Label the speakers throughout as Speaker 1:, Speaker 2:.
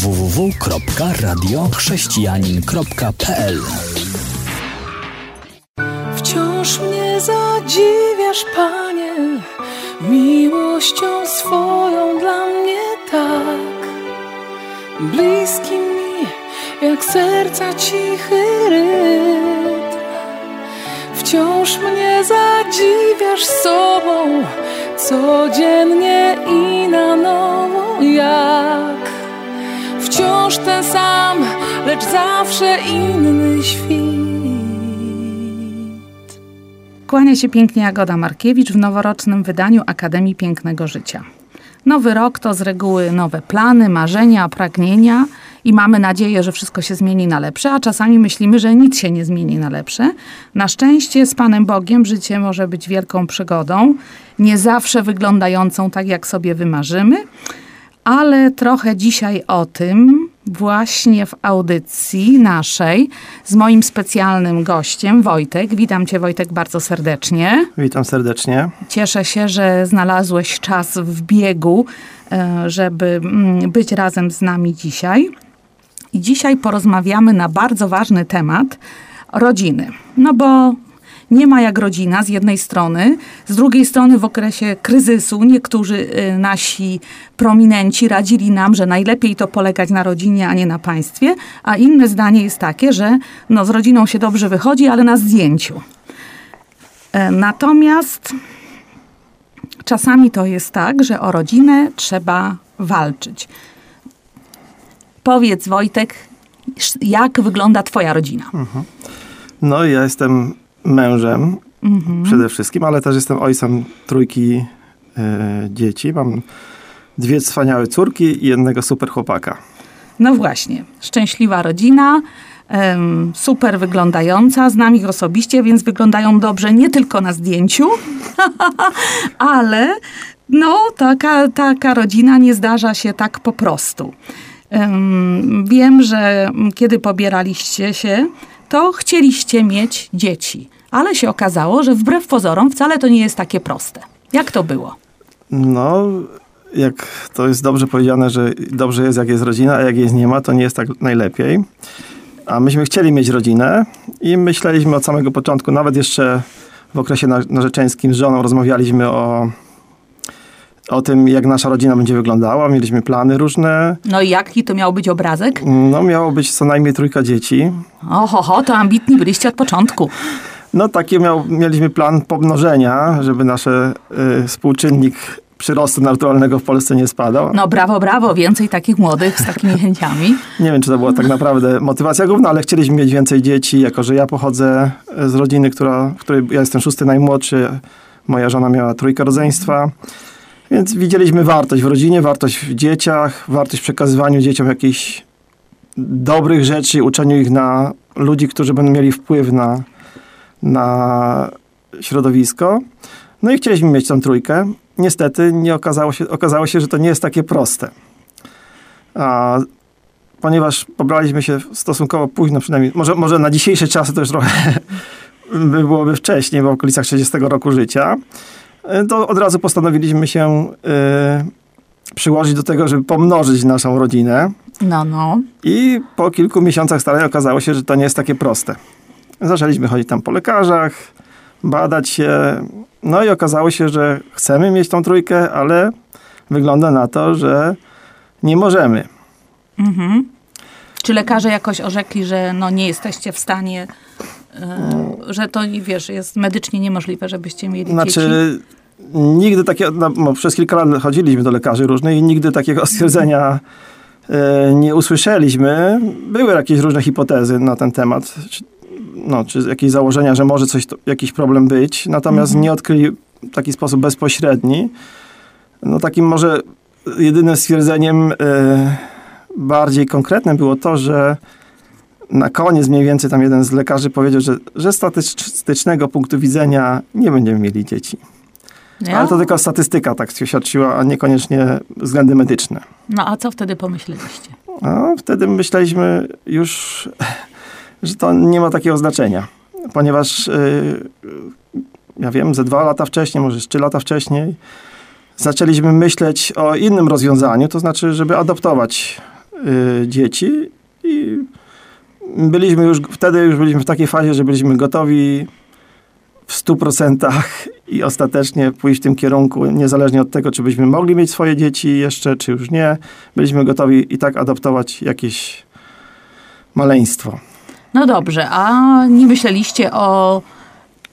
Speaker 1: www.radiochrześcijanin.pl
Speaker 2: Wciąż mnie zadziwiasz, Panie, miłością swoją dla mnie tak. Bliski mi, jak serca cichy rytm. Wciąż mnie zadziwiasz sobą, codziennie i na nowo jak. Wciąż ten sam, lecz zawsze inny świt.
Speaker 3: Kłania się pięknie Jagoda Markiewicz w noworocznym wydaniu Akademii Pięknego Życia. Nowy rok to z reguły nowe plany, marzenia, pragnienia i mamy nadzieję, że wszystko się zmieni na lepsze, a czasami myślimy, że nic się nie zmieni na lepsze. Na szczęście z Panem Bogiem życie może być wielką przygodą, nie zawsze wyglądającą tak, jak sobie wymarzymy, ale trochę dzisiaj o tym właśnie w audycji naszej z moim specjalnym gościem Wojtek. Witam cię Wojtek bardzo serdecznie.
Speaker 4: Witam serdecznie.
Speaker 3: Cieszę się, że znalazłeś czas w biegu, e, żeby mm, być razem z nami dzisiaj. I dzisiaj porozmawiamy na bardzo ważny temat rodziny. No bo nie ma jak rodzina z jednej strony, z drugiej strony w okresie kryzysu niektórzy y, nasi prominenci radzili nam, że najlepiej to polegać na rodzinie, a nie na państwie, a inne zdanie jest takie, że no, z rodziną się dobrze wychodzi, ale na zdjęciu. E, natomiast czasami to jest tak, że o rodzinę trzeba walczyć. Powiedz Wojtek, jak wygląda twoja rodzina?
Speaker 4: No, ja jestem mężem przede wszystkim, ale też jestem ojcem trójki e, dzieci. Mam dwie wspaniałe córki i jednego super chłopaka.
Speaker 3: No właśnie, szczęśliwa rodzina, super wyglądająca, znam ich osobiście, więc wyglądają dobrze nie tylko na zdjęciu, ale no taka, taka rodzina nie zdarza się tak po prostu. Em, wiem, że kiedy pobieraliście się, to chcieliście mieć dzieci, ale się okazało, że wbrew pozorom wcale to nie jest takie proste. Jak to było?
Speaker 4: No, jak to jest dobrze powiedziane, że dobrze jest, jak jest rodzina, a jak jej nie ma, to nie jest tak najlepiej. A myśmy chcieli mieć rodzinę i myśleliśmy od samego początku, nawet jeszcze w okresie na- narzeczeńskim z żoną rozmawialiśmy o, o tym, jak nasza rodzina będzie wyglądała. Mieliśmy plany różne.
Speaker 3: No i jaki to miał być obrazek?
Speaker 4: No, miało być co najmniej trójka dzieci.
Speaker 3: Oho, ho, to ambitni byliście od początku.
Speaker 4: No taki miał, mieliśmy plan pomnożenia, żeby nasz y, współczynnik przyrostu naturalnego w Polsce nie spadał.
Speaker 3: No brawo, brawo, więcej takich młodych z takimi chęciami.
Speaker 4: Nie wiem, czy to była tak naprawdę motywacja główna, ale chcieliśmy mieć więcej dzieci, jako że ja pochodzę z rodziny, która, w której ja jestem szósty najmłodszy, moja żona miała trójkę rodzeństwa. Więc widzieliśmy wartość w rodzinie, wartość w dzieciach, wartość w przekazywaniu dzieciom jakichś dobrych rzeczy, uczeniu ich na ludzi, którzy będą mieli wpływ na, na środowisko. No i chcieliśmy mieć tą trójkę. Niestety nie okazało się, okazało się, że to nie jest takie proste. A, ponieważ pobraliśmy się stosunkowo późno, przynajmniej, może, może na dzisiejsze czasy to już trochę by byłoby wcześniej, bo w okolicach 30 roku życia, to od razu postanowiliśmy się y, przyłożyć do tego, żeby pomnożyć naszą rodzinę.
Speaker 3: No, no.
Speaker 4: I po kilku miesiącach starań okazało się, że to nie jest takie proste. Zaczęliśmy chodzić tam po lekarzach, badać się. No i okazało się, że chcemy mieć tą trójkę, ale wygląda na to, że nie możemy.
Speaker 3: Mhm. Czy lekarze jakoś orzekli, że no nie jesteście w stanie, e, że to, wiesz, jest medycznie niemożliwe, żebyście mieli dzieci?
Speaker 4: Nigdy takiego, no, przez kilka lat chodziliśmy do lekarzy różnych i nigdy takiego stwierdzenia e, nie usłyszeliśmy. Były jakieś różne hipotezy na ten temat, czy, no, czy jakieś założenia, że może coś, to, jakiś problem być, natomiast nie odkryli w taki sposób bezpośredni. No takim może jedynym stwierdzeniem e, bardziej konkretnym było to, że na koniec mniej więcej tam jeden z lekarzy powiedział, że, że statystycznego punktu widzenia nie będziemy mieli dzieci.
Speaker 3: Ja?
Speaker 4: Ale to tylko statystyka tak świadczyła, a niekoniecznie względy medyczne.
Speaker 3: No a co wtedy pomyśleliście?
Speaker 4: A wtedy myśleliśmy już, że to nie ma takiego znaczenia, ponieważ yy, ja wiem, ze dwa lata wcześniej, może trzy lata wcześniej, zaczęliśmy myśleć o innym rozwiązaniu, to znaczy, żeby adoptować y, dzieci i byliśmy już, wtedy już byliśmy w takiej fazie, że byliśmy gotowi w stu procentach i ostatecznie pójść w tym kierunku, niezależnie od tego, czy byśmy mogli mieć swoje dzieci jeszcze, czy już nie. Byliśmy gotowi i tak adoptować jakieś maleństwo.
Speaker 3: No dobrze, a nie myśleliście o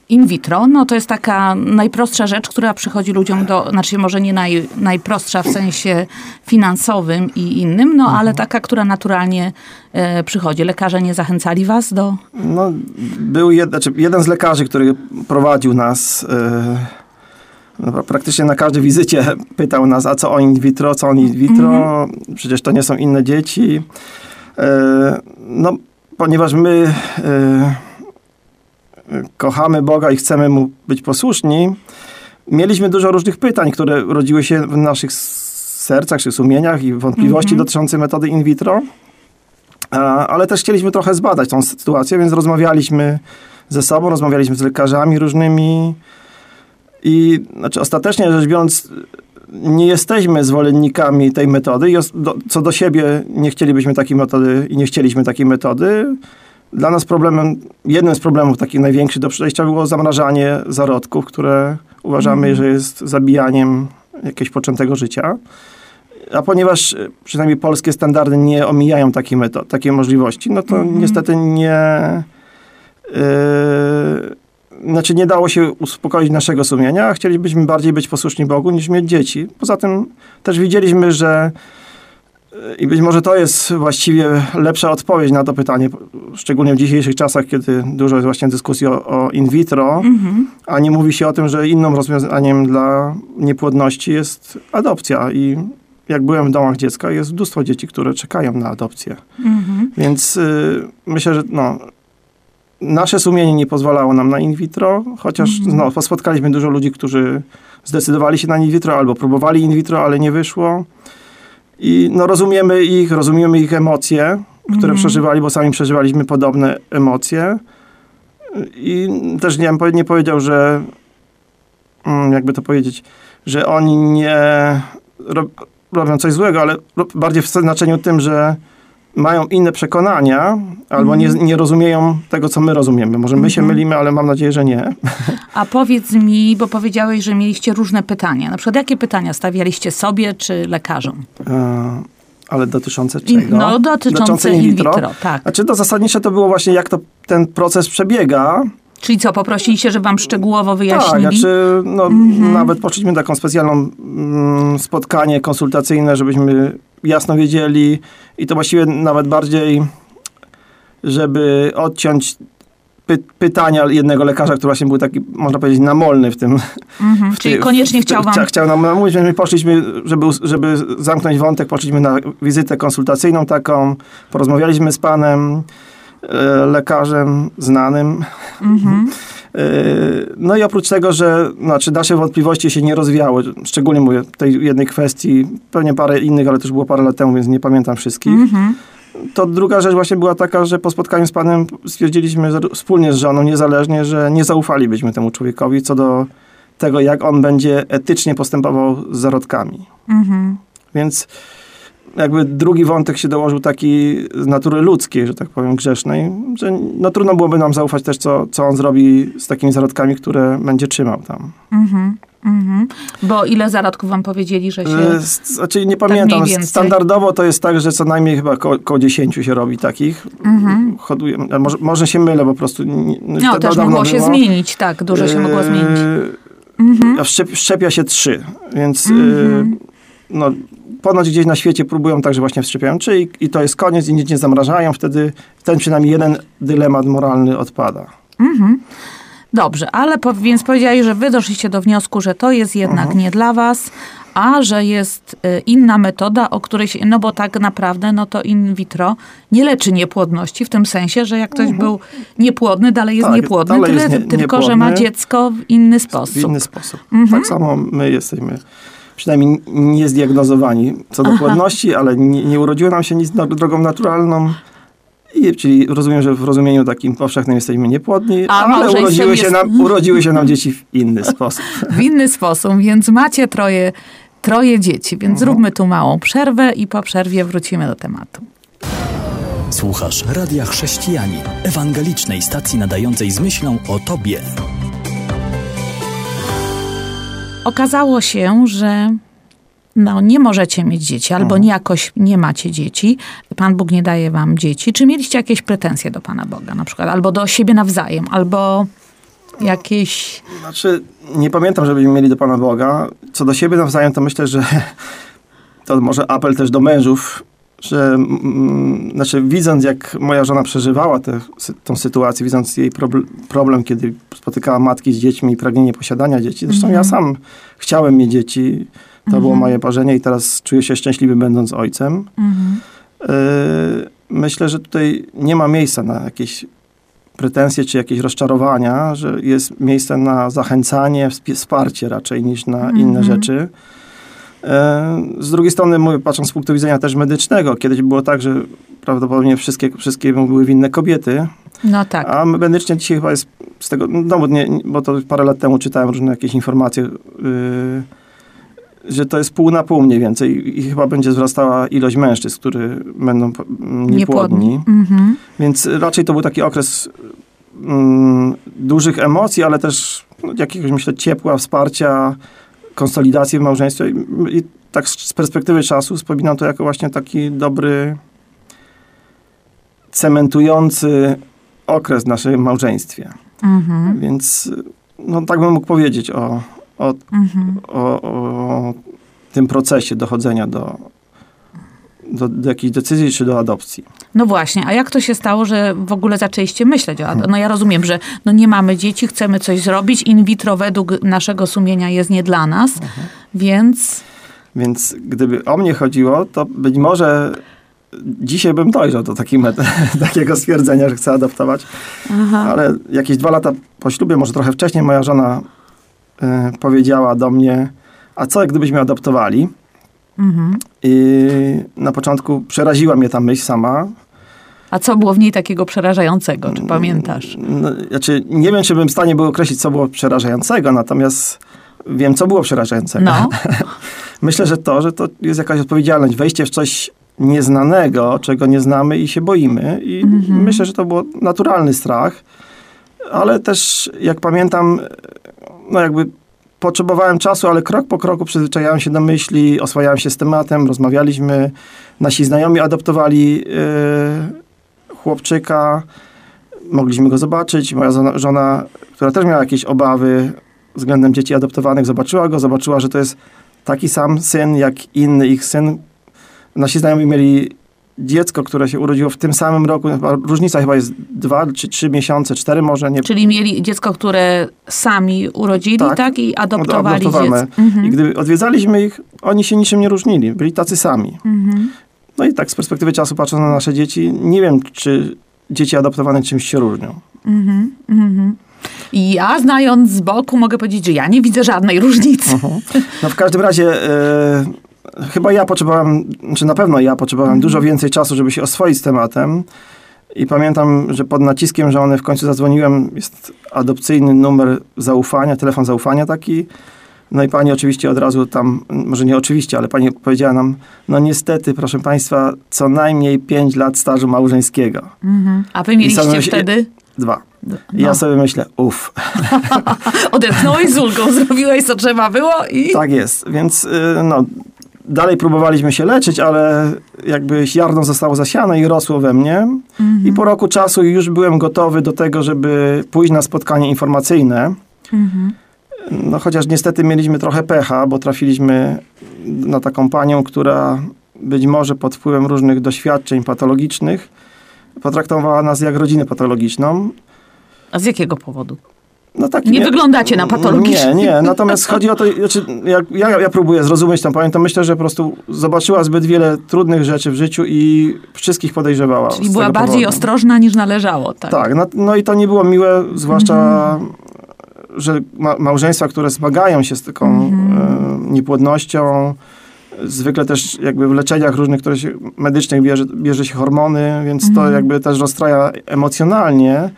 Speaker 3: in vitro? No to jest taka najprostsza rzecz, która przychodzi ludziom do, znaczy może nie naj, najprostsza w sensie finansowym i innym, no ale taka, która naturalnie e, przychodzi. Lekarze nie zachęcali was do...
Speaker 4: No, był jed, znaczy jeden z lekarzy, który prowadził nas... e, no, praktycznie na każdej wizycie pytał nas, a co o in vitro, co o in vitro, przecież to nie są inne dzieci. E, no, ponieważ my e, kochamy Boga i chcemy Mu być posłuszni, mieliśmy dużo różnych pytań, które rodziły się w naszych sercach czy sumieniach i wątpliwości dotyczące metody in vitro. Ale też chcieliśmy trochę zbadać tą sytuację, więc rozmawialiśmy ze sobą, rozmawialiśmy z lekarzami różnymi i znaczy ostatecznie rzecz biorąc nie jesteśmy zwolennikami tej metody i co do siebie nie chcielibyśmy takiej metody i nie chcieliśmy takiej metody. Dla nas problemem, jednym z problemów takich największych do przejścia było zamrażanie zarodków, które uważamy, że jest zabijaniem jakiegoś poczętego życia. A ponieważ e, przynajmniej polskie standardy nie omijają takiej, metod, takiej możliwości, no to niestety nie. Yy, znaczy nie dało się uspokoić naszego sumienia, a chcielibyśmy bardziej być posłuszni Bogu niż mieć dzieci. Poza tym też widzieliśmy, że i być może to jest właściwie lepsza odpowiedź na to pytanie, szczególnie w dzisiejszych czasach, kiedy dużo jest właśnie dyskusji o, o in vitro, a nie mówi się o tym, że innym rozwiązaniem dla niepłodności jest adopcja. I jak byłem w domach dziecka, jest mnóstwo dzieci, które czekają na adopcję. Więc y, myślę, że no, nasze sumienie nie pozwalało nam na in vitro, chociaż no, spotkaliśmy dużo ludzi, którzy zdecydowali się na in vitro albo próbowali in vitro, ale nie wyszło. I no, rozumiemy ich, rozumiemy ich emocje, które przeżywali, bo sami przeżywaliśmy podobne emocje. I też nie, nie powiedział, że mm, jakby to powiedzieć, że oni nie ro, robią coś złego, ale bardziej w znaczeniu tym, że mają inne przekonania albo nie, nie rozumieją tego, co my rozumiemy. Może my się mylimy, ale mam nadzieję, że nie.
Speaker 3: A powiedz mi, bo powiedziałeś, że mieliście różne pytania. Na przykład jakie pytania stawialiście sobie czy lekarzom?
Speaker 4: E, ale dotyczące
Speaker 3: In-
Speaker 4: czego?
Speaker 3: no, dotyczące in vitro, tak.
Speaker 4: Znaczy to zasadnicze to było właśnie, jak to ten proces przebiega.
Speaker 3: Czyli co, poprosiliście, żeby wam szczegółowo
Speaker 4: Tak,
Speaker 3: wyjaśnili?
Speaker 4: znaczy no, nawet poszliśmy taką specjalną mm, spotkanie konsultacyjne, żebyśmy jasno wiedzieli i to właściwie nawet bardziej, żeby odciąć py, pytania jednego lekarza, który właśnie był taki, można powiedzieć, namolny w tym.
Speaker 3: Mhm,
Speaker 4: w
Speaker 3: Czyli
Speaker 4: ty-
Speaker 3: koniecznie
Speaker 4: w
Speaker 3: chciał wam...
Speaker 4: chcia- Chciał nam namówić, więc my poszliśmy, żeby, żeby zamknąć wątek, poszliśmy na wizytę konsultacyjną taką, porozmawialiśmy z panem, e, lekarzem znanym.
Speaker 3: Mhm.
Speaker 4: E, No i oprócz tego, że znaczy nasze wątpliwości się nie rozwijały, szczególnie mówię tej jednej kwestii, pewnie parę innych, ale też było parę lat temu, więc nie pamiętam wszystkich.
Speaker 3: Mhm.
Speaker 4: To druga rzecz właśnie była taka, że po spotkaniu z panem stwierdziliśmy wspólnie z żoną, niezależnie, że nie zaufalibyśmy temu człowiekowi co do tego, jak on będzie etycznie postępował z zarodkami.
Speaker 3: Mhm.
Speaker 4: Więc jakby drugi wątek się dołożył taki z natury ludzkiej, że tak powiem, grzesznej, że no trudno byłoby nam zaufać też, co, co on zrobi z takimi zarodkami, które będzie trzymał tam.
Speaker 3: Mhm. Mhm. Bo ile zarodków wam powiedzieli, że się...
Speaker 4: E, Znaczy nie pamiętam,
Speaker 3: mniej więcej.
Speaker 4: standardowo to jest tak, że co najmniej chyba około, około 10 się robi takich. Hoduje, a może, może się mylę po prostu.
Speaker 3: No,
Speaker 4: to
Speaker 3: też mogło się
Speaker 4: było.
Speaker 3: zmienić, tak, dużo się mogło
Speaker 4: E,
Speaker 3: zmienić.
Speaker 4: A szczep, szczepia się trzy, więc
Speaker 3: Mhm.
Speaker 4: e, no, ponoć gdzieś na świecie próbują tak, że właśnie wszczepiają trzy i, i to jest koniec i nic nie zamrażają. Wtedy ten przynajmniej jeden dylemat moralny odpada.
Speaker 3: Dobrze, ale po, więc powiedziałeś, że wy doszliście do wniosku, że to jest jednak
Speaker 4: Mhm.
Speaker 3: nie dla was, a że jest y, inna metoda, o której się, no bo tak naprawdę, no to in vitro nie leczy niepłodności, w tym sensie, że jak ktoś był niepłodny, dalej jest
Speaker 4: Mhm. Tak,
Speaker 3: niepłodny,
Speaker 4: dalej
Speaker 3: tyle,
Speaker 4: jest nie-
Speaker 3: tylko że ma
Speaker 4: niepłodny.
Speaker 3: dziecko w inny
Speaker 4: W
Speaker 3: sposób.
Speaker 4: inny sposób. Tak samo my jesteśmy przynajmniej niezdiagnozowani co do płodności, ale nie, nie urodziło nam się nic dro- drogą naturalną. I, czyli rozumiem, że w rozumieniu takim powszechnym jesteśmy niepłodni,
Speaker 3: A
Speaker 4: ale urodziły się,
Speaker 3: jest-
Speaker 4: nam, urodziły się nam dzieci w inny sposób.
Speaker 3: w inny sposób, więc macie troje, troje dzieci, więc zróbmy tu małą przerwę i po przerwie wrócimy do tematu.
Speaker 1: Słuchasz Radia Chrześcijani, ewangelicznej stacji nadającej z myślą o Tobie.
Speaker 3: Okazało się, że no, nie możecie mieć dzieci, albo
Speaker 4: Mhm.
Speaker 3: nie jakoś nie macie dzieci. Pan Bóg nie daje wam dzieci. Czy mieliście jakieś pretensje do Pana Boga na przykład? Albo do siebie nawzajem, albo jakieś...
Speaker 4: Znaczy, nie pamiętam, żebyśmy mieli do Pana Boga. Co do siebie nawzajem, to myślę, że to może apel też do mężów, że mm, znaczy, widząc jak moja żona przeżywała tę tą sytuację, widząc jej proble- problem, kiedy spotykała matki z dziećmi i pragnienie posiadania dzieci. Zresztą ja sam chciałem mieć dzieci. To było moje marzenie i teraz czuję się szczęśliwy będąc ojcem.
Speaker 3: Mhm.
Speaker 4: Yy, Myślę, że tutaj nie ma miejsca na jakieś pretensje czy jakieś rozczarowania, że jest miejsce na zachęcanie, wsparcie raczej niż na inne rzeczy. Yy, Z drugiej strony, mówię, patrząc z punktu widzenia też medycznego, kiedyś było tak, że prawdopodobnie wszystkie, wszystkie były winne kobiety,
Speaker 3: No tak.
Speaker 4: a medycznie dzisiaj chyba jest z tego, no bo, nie, bo to parę lat temu czytałem różne jakieś informacje, yy, że to jest pół na pół mniej więcej i chyba będzie wzrastała ilość mężczyzn, którzy będą po- m, niepłodni.
Speaker 3: Mhm.
Speaker 4: Więc raczej to był taki okres mm, dużych emocji, ale też no, jakiegoś, myślę, ciepła, wsparcia, konsolidacji w małżeństwie. I, tak z z perspektywy czasu wspominam to jako właśnie taki dobry, cementujący okres w naszym małżeństwie.
Speaker 3: Mhm.
Speaker 4: Więc no, tak bym mógł powiedzieć o, o,
Speaker 3: Mhm.
Speaker 4: o, o tym procesie dochodzenia do, do, do jakiejś decyzji czy do adopcji.
Speaker 3: No właśnie, a jak to się stało, że w ogóle zaczęliście myśleć o ad- No ja rozumiem, że no nie mamy dzieci, chcemy coś zrobić, in vitro według naszego sumienia jest nie dla nas, więc...
Speaker 4: Więc gdyby o mnie chodziło, to być może dzisiaj bym dojrzał do takiej met- takiego stwierdzenia, że chcę adoptować.
Speaker 3: Aha.
Speaker 4: Ale jakieś dwa lata po ślubie, może trochę wcześniej, moja żona y, powiedziała do mnie, a co gdybyśmy adoptowali?
Speaker 3: Mhm.
Speaker 4: I na początku przeraziła mnie ta myśl sama.
Speaker 3: A co było w niej takiego przerażającego, czy pamiętasz?
Speaker 4: No, znaczy, nie wiem, czy bym w stanie był określić, co było przerażającego, natomiast wiem, co było przerażającego.
Speaker 3: No,
Speaker 4: Myślę, że to, że to jest jakaś odpowiedzialność, wejście w coś nieznanego, czego nie znamy i się boimy. I
Speaker 3: Mhm.
Speaker 4: myślę, że to był naturalny strach, ale też, jak pamiętam, no jakby potrzebowałem czasu, ale krok po kroku przyzwyczajałem się do myśli, oswajałem się z tematem, rozmawialiśmy. Nasi znajomi adoptowali yy, chłopczyka, mogliśmy go zobaczyć. Moja żona- która też miała jakieś obawy względem dzieci adoptowanych, zobaczyła go, zobaczyła, że to jest taki sam syn jak inny ich syn. Nasi znajomi mieli dziecko, które się urodziło w tym samym roku. Różnica chyba jest dwa czy trzy miesiące, cztery może, nie
Speaker 3: czyli mieli dziecko, które sami urodzili, tak,
Speaker 4: Tak.
Speaker 3: i adoptowali
Speaker 4: adoptowane.
Speaker 3: dziecko. Mhm.
Speaker 4: I gdy odwiedzaliśmy ich, oni się niczym nie różnili. Byli tacy sami.
Speaker 3: Mhm.
Speaker 4: No i tak z perspektywy czasu, patrząc na nasze dzieci, nie wiem, czy dzieci adoptowane czymś się różnią.
Speaker 3: Mhm. Mhm. I ja, znając z boku, mogę powiedzieć, że ja nie widzę żadnej różnicy.
Speaker 4: No w każdym razie e, chyba ja potrzebowałem, czy na pewno ja potrzebowałem dużo więcej czasu, żeby się oswoić z tematem. I pamiętam, że pod naciskiem żony w końcu zadzwoniłem, jest adopcyjny numer zaufania, telefon zaufania taki. No i pani oczywiście od razu tam, może nie oczywiście, ale pani powiedziała nam, no niestety, proszę państwa, co najmniej 5 lat stażu małżeńskiego.
Speaker 3: Mhm. A wy mieliście wtedy?
Speaker 4: Dwa.
Speaker 3: No.
Speaker 4: ja sobie myślę, uff,
Speaker 3: Odetchnąłeś z ulgą, zrobiłeś co trzeba było i...
Speaker 4: Tak jest, więc y, no, dalej próbowaliśmy się leczyć, ale jakby ziarno zostało zasiane i rosło we mnie. I po roku czasu już byłem gotowy do tego, żeby pójść na spotkanie informacyjne.
Speaker 3: Mhm.
Speaker 4: No chociaż niestety mieliśmy trochę pecha, bo trafiliśmy na taką panią, która być może pod wpływem różnych doświadczeń patologicznych potraktowała nas jak rodzinę patologiczną.
Speaker 3: A z jakiego powodu?
Speaker 4: No tak,
Speaker 3: Nie wyglądacie na patologicznych.
Speaker 4: Nie, nie. Natomiast chodzi o to, znaczy, jak ja, ja próbuję zrozumieć tą panią, to myślę, że po prostu zobaczyła zbyt wiele trudnych rzeczy w życiu i wszystkich podejrzewała.
Speaker 3: Czyli była bardziej
Speaker 4: powodu.
Speaker 3: ostrożna niż należało, tak?
Speaker 4: Tak, no, no i to nie było miłe, zwłaszcza, że ma, małżeństwa, które zmagają się z taką e, niepłodnością, zwykle też jakby w leczeniach różnych, które się, medycznych bierze, bierze się hormony, więc to jakby też rozstraja emocjonalnie,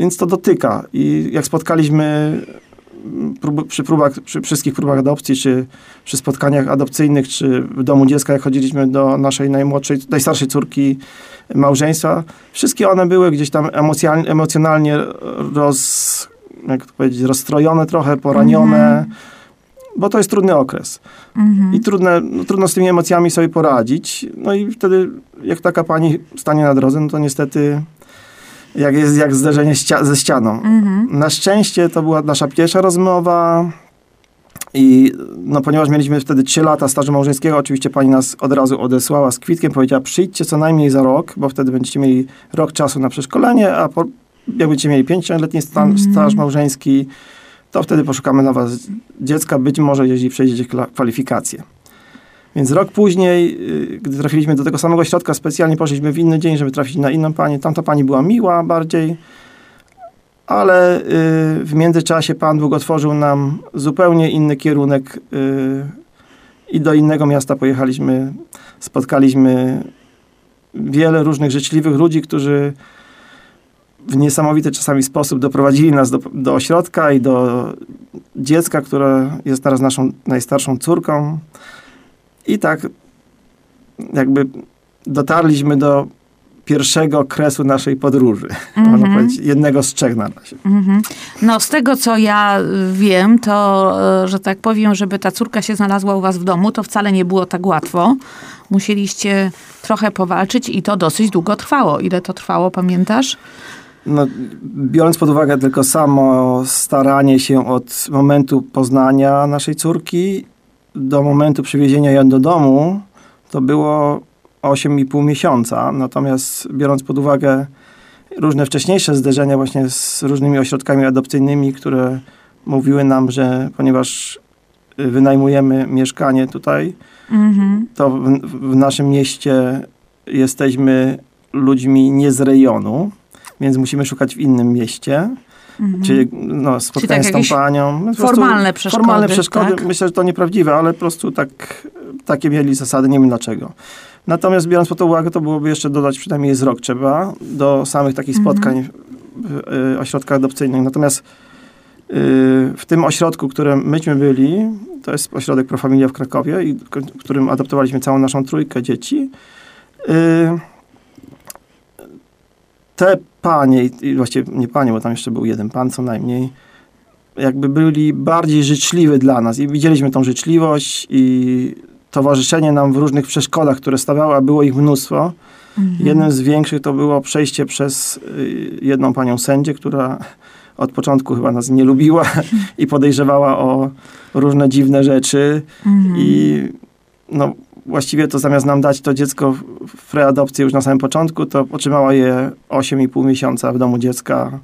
Speaker 4: więc to dotyka. I jak spotkaliśmy prób, przy, próbach, przy wszystkich próbach adopcji, czy przy spotkaniach adopcyjnych, czy w domu dziecka, jak chodziliśmy do naszej najmłodszej, najstarszej córki małżeństwa, wszystkie one były gdzieś tam emocjonalnie, emocjonalnie roz, jak to powiedzieć, rozstrojone trochę, poranione, bo to jest trudny okres. I trudne, no, trudno z tymi emocjami sobie poradzić. No i wtedy, jak taka pani stanie na drodze, no to niestety jak jest jak zderzenie ścia- ze ścianą. Na szczęście to była nasza pierwsza rozmowa i no, ponieważ mieliśmy wtedy 3 lata stażu małżeńskiego, oczywiście pani nas od razu odesłała z kwitkiem, powiedziała przyjdźcie co najmniej za rok, bo wtedy będziecie mieli rok czasu na przeszkolenie, a po, jak będziecie mieli 5-letni sta- staż małżeński, to wtedy poszukamy na was dziecka, być może jeśli przejdziecie kwalifikacje. Więc rok później, y, gdy trafiliśmy do tego samego środka, specjalnie poszliśmy w inny dzień, żeby trafić na inną panię. Tamta pani była miła bardziej, ale y, w międzyczasie Pan Bóg otworzył nam zupełnie inny kierunek y, i do innego miasta pojechaliśmy. Spotkaliśmy wiele różnych życzliwych ludzi, którzy w niesamowity czasami sposób doprowadzili nas do, do ośrodka i do dziecka, które jest teraz naszą najstarszą córką. I tak jakby dotarliśmy do pierwszego kresu naszej podróży. Można powiedzieć, jednego z trzech na razie.
Speaker 3: Mhm. No, z tego co ja wiem, to, y, że tak powiem, żeby ta córka się znalazła u was w domu, to wcale nie było tak łatwo. Musieliście trochę powalczyć i to dosyć długo trwało. Ile to trwało, pamiętasz?
Speaker 4: No, biorąc pod uwagę tylko samo staranie się od momentu poznania naszej córki do momentu przywiezienia ją do domu, to było 8,5 miesiąca. Natomiast biorąc pod uwagę różne wcześniejsze zderzenia właśnie z różnymi ośrodkami adopcyjnymi, które mówiły nam, że ponieważ y, wynajmujemy mieszkanie tutaj,
Speaker 3: Mhm.
Speaker 4: to w, w naszym mieście jesteśmy ludźmi nie z rejonu, więc musimy szukać w innym mieście. Czyli no, spotkanie
Speaker 3: tak
Speaker 4: z tą panią.
Speaker 3: Formalne przeszkody,
Speaker 4: Formalne przeszkody.
Speaker 3: tak?
Speaker 4: Myślę, że to nieprawdziwe, ale po prostu tak, takie mieli zasady, nie wiem dlaczego. Natomiast biorąc pod uwagę, to byłoby jeszcze dodać przynajmniej z rok trzeba do samych takich
Speaker 3: Mhm.
Speaker 4: spotkań w y, ośrodkach adopcyjnych. Natomiast y, w tym ośrodku, w którym myśmy byli, to jest ośrodek Profamilia w Krakowie, i w którym adoptowaliśmy całą naszą trójkę dzieci. Te panie, właściwie nie panie, bo tam jeszcze był jeden pan co najmniej, jakby byli bardziej życzliwi dla nas i widzieliśmy tą życzliwość i towarzyszenie nam w różnych przeszkodach, które stawiały, a było ich mnóstwo. Jednym z większych to było przejście przez y, jedną panią sędzię, która od początku chyba nas nie lubiła i podejrzewała o różne dziwne rzeczy. I no, właściwie to zamiast nam dać to dziecko w- preadopcję już na samym początku, to otrzymała je 8,5 miesiąca w domu dziecka,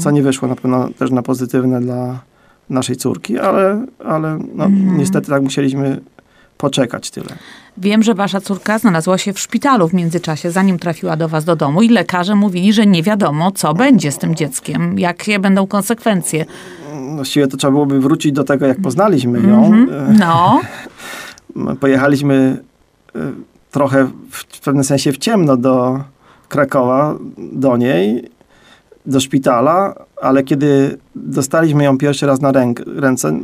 Speaker 4: co nie wyszło na pewno też na pozytywne dla naszej córki, ale, ale no, niestety tak musieliśmy poczekać tyle.
Speaker 3: Wiem, że wasza córka znalazła się w szpitalu w międzyczasie, zanim trafiła do was do domu i lekarze mówili, że nie wiadomo, co będzie z tym dzieckiem, jakie będą konsekwencje.
Speaker 4: Właściwie to trzeba byłoby wrócić do tego, jak poznaliśmy ją. E,
Speaker 3: No,
Speaker 4: Pojechaliśmy e, trochę w, w pewnym sensie w ciemno do Krakowa, do niej, do szpitala, ale kiedy dostaliśmy ją pierwszy raz na ręk, ręce,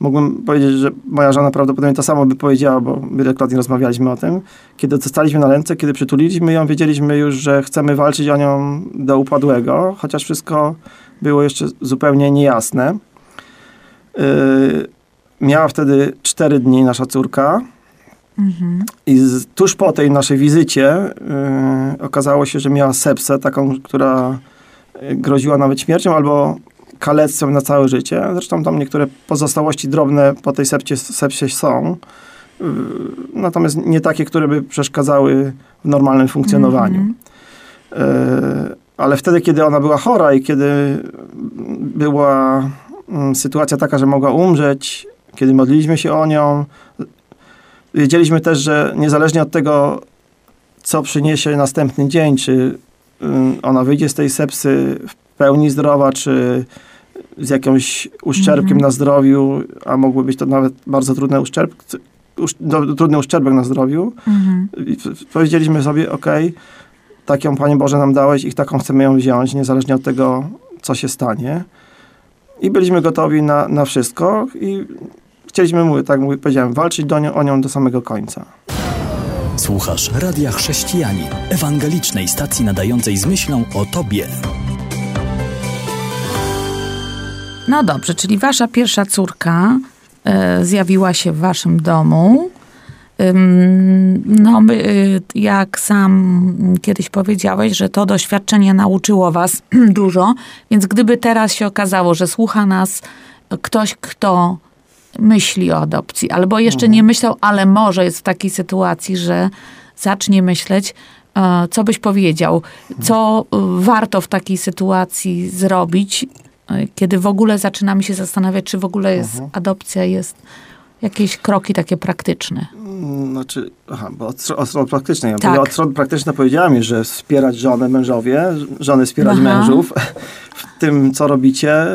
Speaker 4: mógłbym powiedzieć, że moja żona prawdopodobnie to samo by powiedziała, bo wielokrotnie rozmawialiśmy o tym. Kiedy dostaliśmy na ręce, kiedy przytuliliśmy ją, wiedzieliśmy już, że chcemy walczyć o nią do upadłego, chociaż wszystko było jeszcze zupełnie niejasne. Yy, miała wtedy 4 dni nasza córka. I z, tuż po tej naszej wizycie yy, okazało się, że miała sepsę, taką, która yy, groziła nawet śmiercią albo kalectwem na całe życie. Zresztą tam niektóre pozostałości drobne po tej sepsie, sepsie są. Yy, natomiast nie takie, które by przeszkadzały w normalnym funkcjonowaniu. Yy, ale wtedy, kiedy ona była chora i kiedy była mm, sytuacja taka, że mogła umrzeć, kiedy modliliśmy się o nią, wiedzieliśmy też, że niezależnie od tego, co przyniesie następny dzień, czy ym, ona wyjdzie z tej sepsy w pełni zdrowa, czy z jakimś uszczerbkiem na zdrowiu, a mogły być to nawet bardzo trudne uszczerb, usz, do, trudny uszczerbek na zdrowiu. P- powiedzieliśmy sobie, ok, taką Panie Boże nam dałeś i taką chcemy ją wziąć, niezależnie od tego, co się stanie. I byliśmy gotowi na, na wszystko i chcieliśmy, mówię, tak mówię, powiedziałem, walczyć do nią, o nią do samego końca.
Speaker 1: Słuchasz Radia Chrześcijani, ewangelicznej stacji nadającej z myślą o Tobie.
Speaker 3: No dobrze, czyli wasza pierwsza córka e, zjawiła się w waszym domu. No, y, jak sam kiedyś powiedziałeś, że to doświadczenie nauczyło was dużo, więc gdyby teraz się okazało, że słucha nas ktoś, kto myśli o adopcji, albo jeszcze nie myślał, ale może jest w takiej sytuacji, że zacznie myśleć, e, co byś powiedział, co y, warto w takiej sytuacji zrobić, e, kiedy w ogóle zaczynamy się zastanawiać, czy w ogóle jest adopcja, jest jakieś kroki takie praktyczne.
Speaker 4: Znaczy, aha, bo od, od strony praktycznej. Ja
Speaker 3: Tak.
Speaker 4: tak. Od strony praktycznej powiedziałem mi, że wspierać żonę, mężowie, żony wspierać
Speaker 3: Aha.
Speaker 4: mężów w tym, co robicie.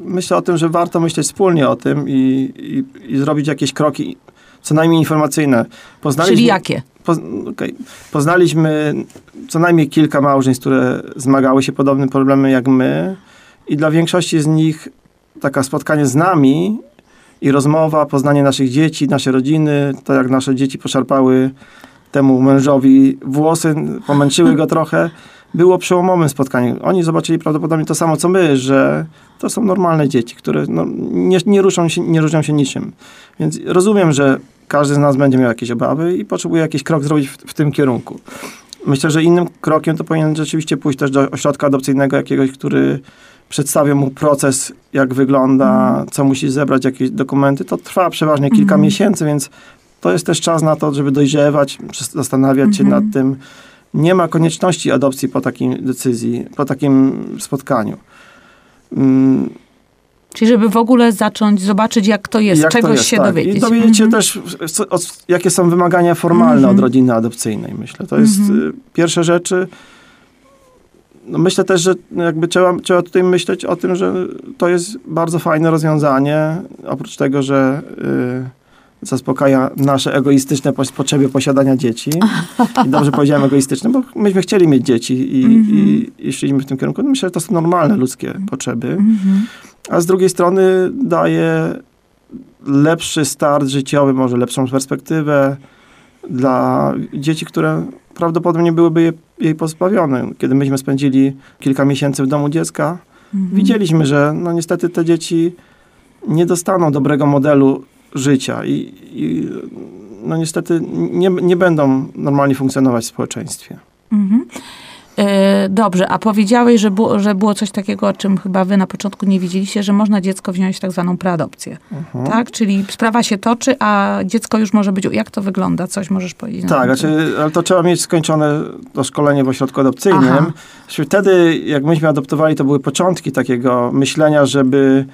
Speaker 4: Myślę o tym, że warto myśleć wspólnie o tym i, i, i zrobić jakieś kroki, co najmniej informacyjne. Poznaliśmy,
Speaker 3: Czyli jakie?
Speaker 4: Okej. Poznaliśmy co najmniej kilka małżeństw, które zmagały się podobnym problemem jak my i dla większości z nich taka spotkanie z nami i rozmowa, poznanie naszych dzieci, nasze rodziny, to jak nasze dzieci poszarpały temu mężowi włosy, pomęczyły go trochę, było przełomowym spotkaniem. Oni zobaczyli prawdopodobnie to samo, co my, że to są normalne dzieci, które no, nie, nie, ruszą się, nie różnią się niczym. Więc rozumiem, że każdy z nas będzie miał jakieś obawy i potrzebuje jakiś krok zrobić w, w tym kierunku. Myślę, że innym krokiem to powinien rzeczywiście pójść też do ośrodka adopcyjnego jakiegoś, który przedstawia mu proces, jak wygląda, co musi zebrać, jakieś dokumenty. To trwa przeważnie kilka miesięcy, więc to jest też czas na to, żeby dojrzewać, zastanawiać się nad tym. Nie ma konieczności adopcji po takiej decyzji, po takim spotkaniu. Mm,
Speaker 3: Czyli żeby w ogóle zacząć zobaczyć, jak to jest,
Speaker 4: jak to
Speaker 3: czegoś
Speaker 4: jest,
Speaker 3: się
Speaker 4: tak.
Speaker 3: dowiedzieć.
Speaker 4: I dowiedzieć się
Speaker 3: Mhm.
Speaker 4: też, jakie są wymagania formalne
Speaker 3: Mhm.
Speaker 4: od rodziny adopcyjnej, myślę. To jest y, pierwsze rzeczy. No myślę też, że jakby trzeba, trzeba tutaj myśleć o tym, że to jest bardzo fajne rozwiązanie. Oprócz tego, że y, zaspokaja nasze egoistyczne potrzeby posiadania dzieci. I dobrze powiedziałem egoistyczne, bo myśmy chcieli mieć dzieci i, i, i szliśmy w tym kierunku. No myślę, że to są normalne ludzkie potrzeby.
Speaker 3: Mhm.
Speaker 4: A z drugiej strony daje lepszy start życiowy, może lepszą perspektywę dla dzieci, które prawdopodobnie byłyby je, jej pozbawione. Kiedy myśmy spędzili kilka miesięcy w domu dziecka,
Speaker 3: Mhm.
Speaker 4: widzieliśmy, że no niestety te dzieci nie dostaną dobrego modelu życia i, i no niestety nie, nie będą normalnie funkcjonować w społeczeństwie.
Speaker 3: Mhm. E, Dobrze, a powiedziałeś, że było, że było coś takiego, o czym chyba wy na początku nie wiedzieliście, że można dziecko wziąć tak zwaną preadopcję.
Speaker 4: Mhm.
Speaker 3: Tak? Czyli sprawa się toczy, a dziecko już może być... Jak to wygląda? Coś możesz powiedzieć?
Speaker 4: Tak, znaczy, ale to trzeba mieć skończone to szkolenie w ośrodku adopcyjnym.
Speaker 3: Aha.
Speaker 4: Znaczy, Wtedy, jak myśmy adoptowali, to były początki takiego myślenia, żeby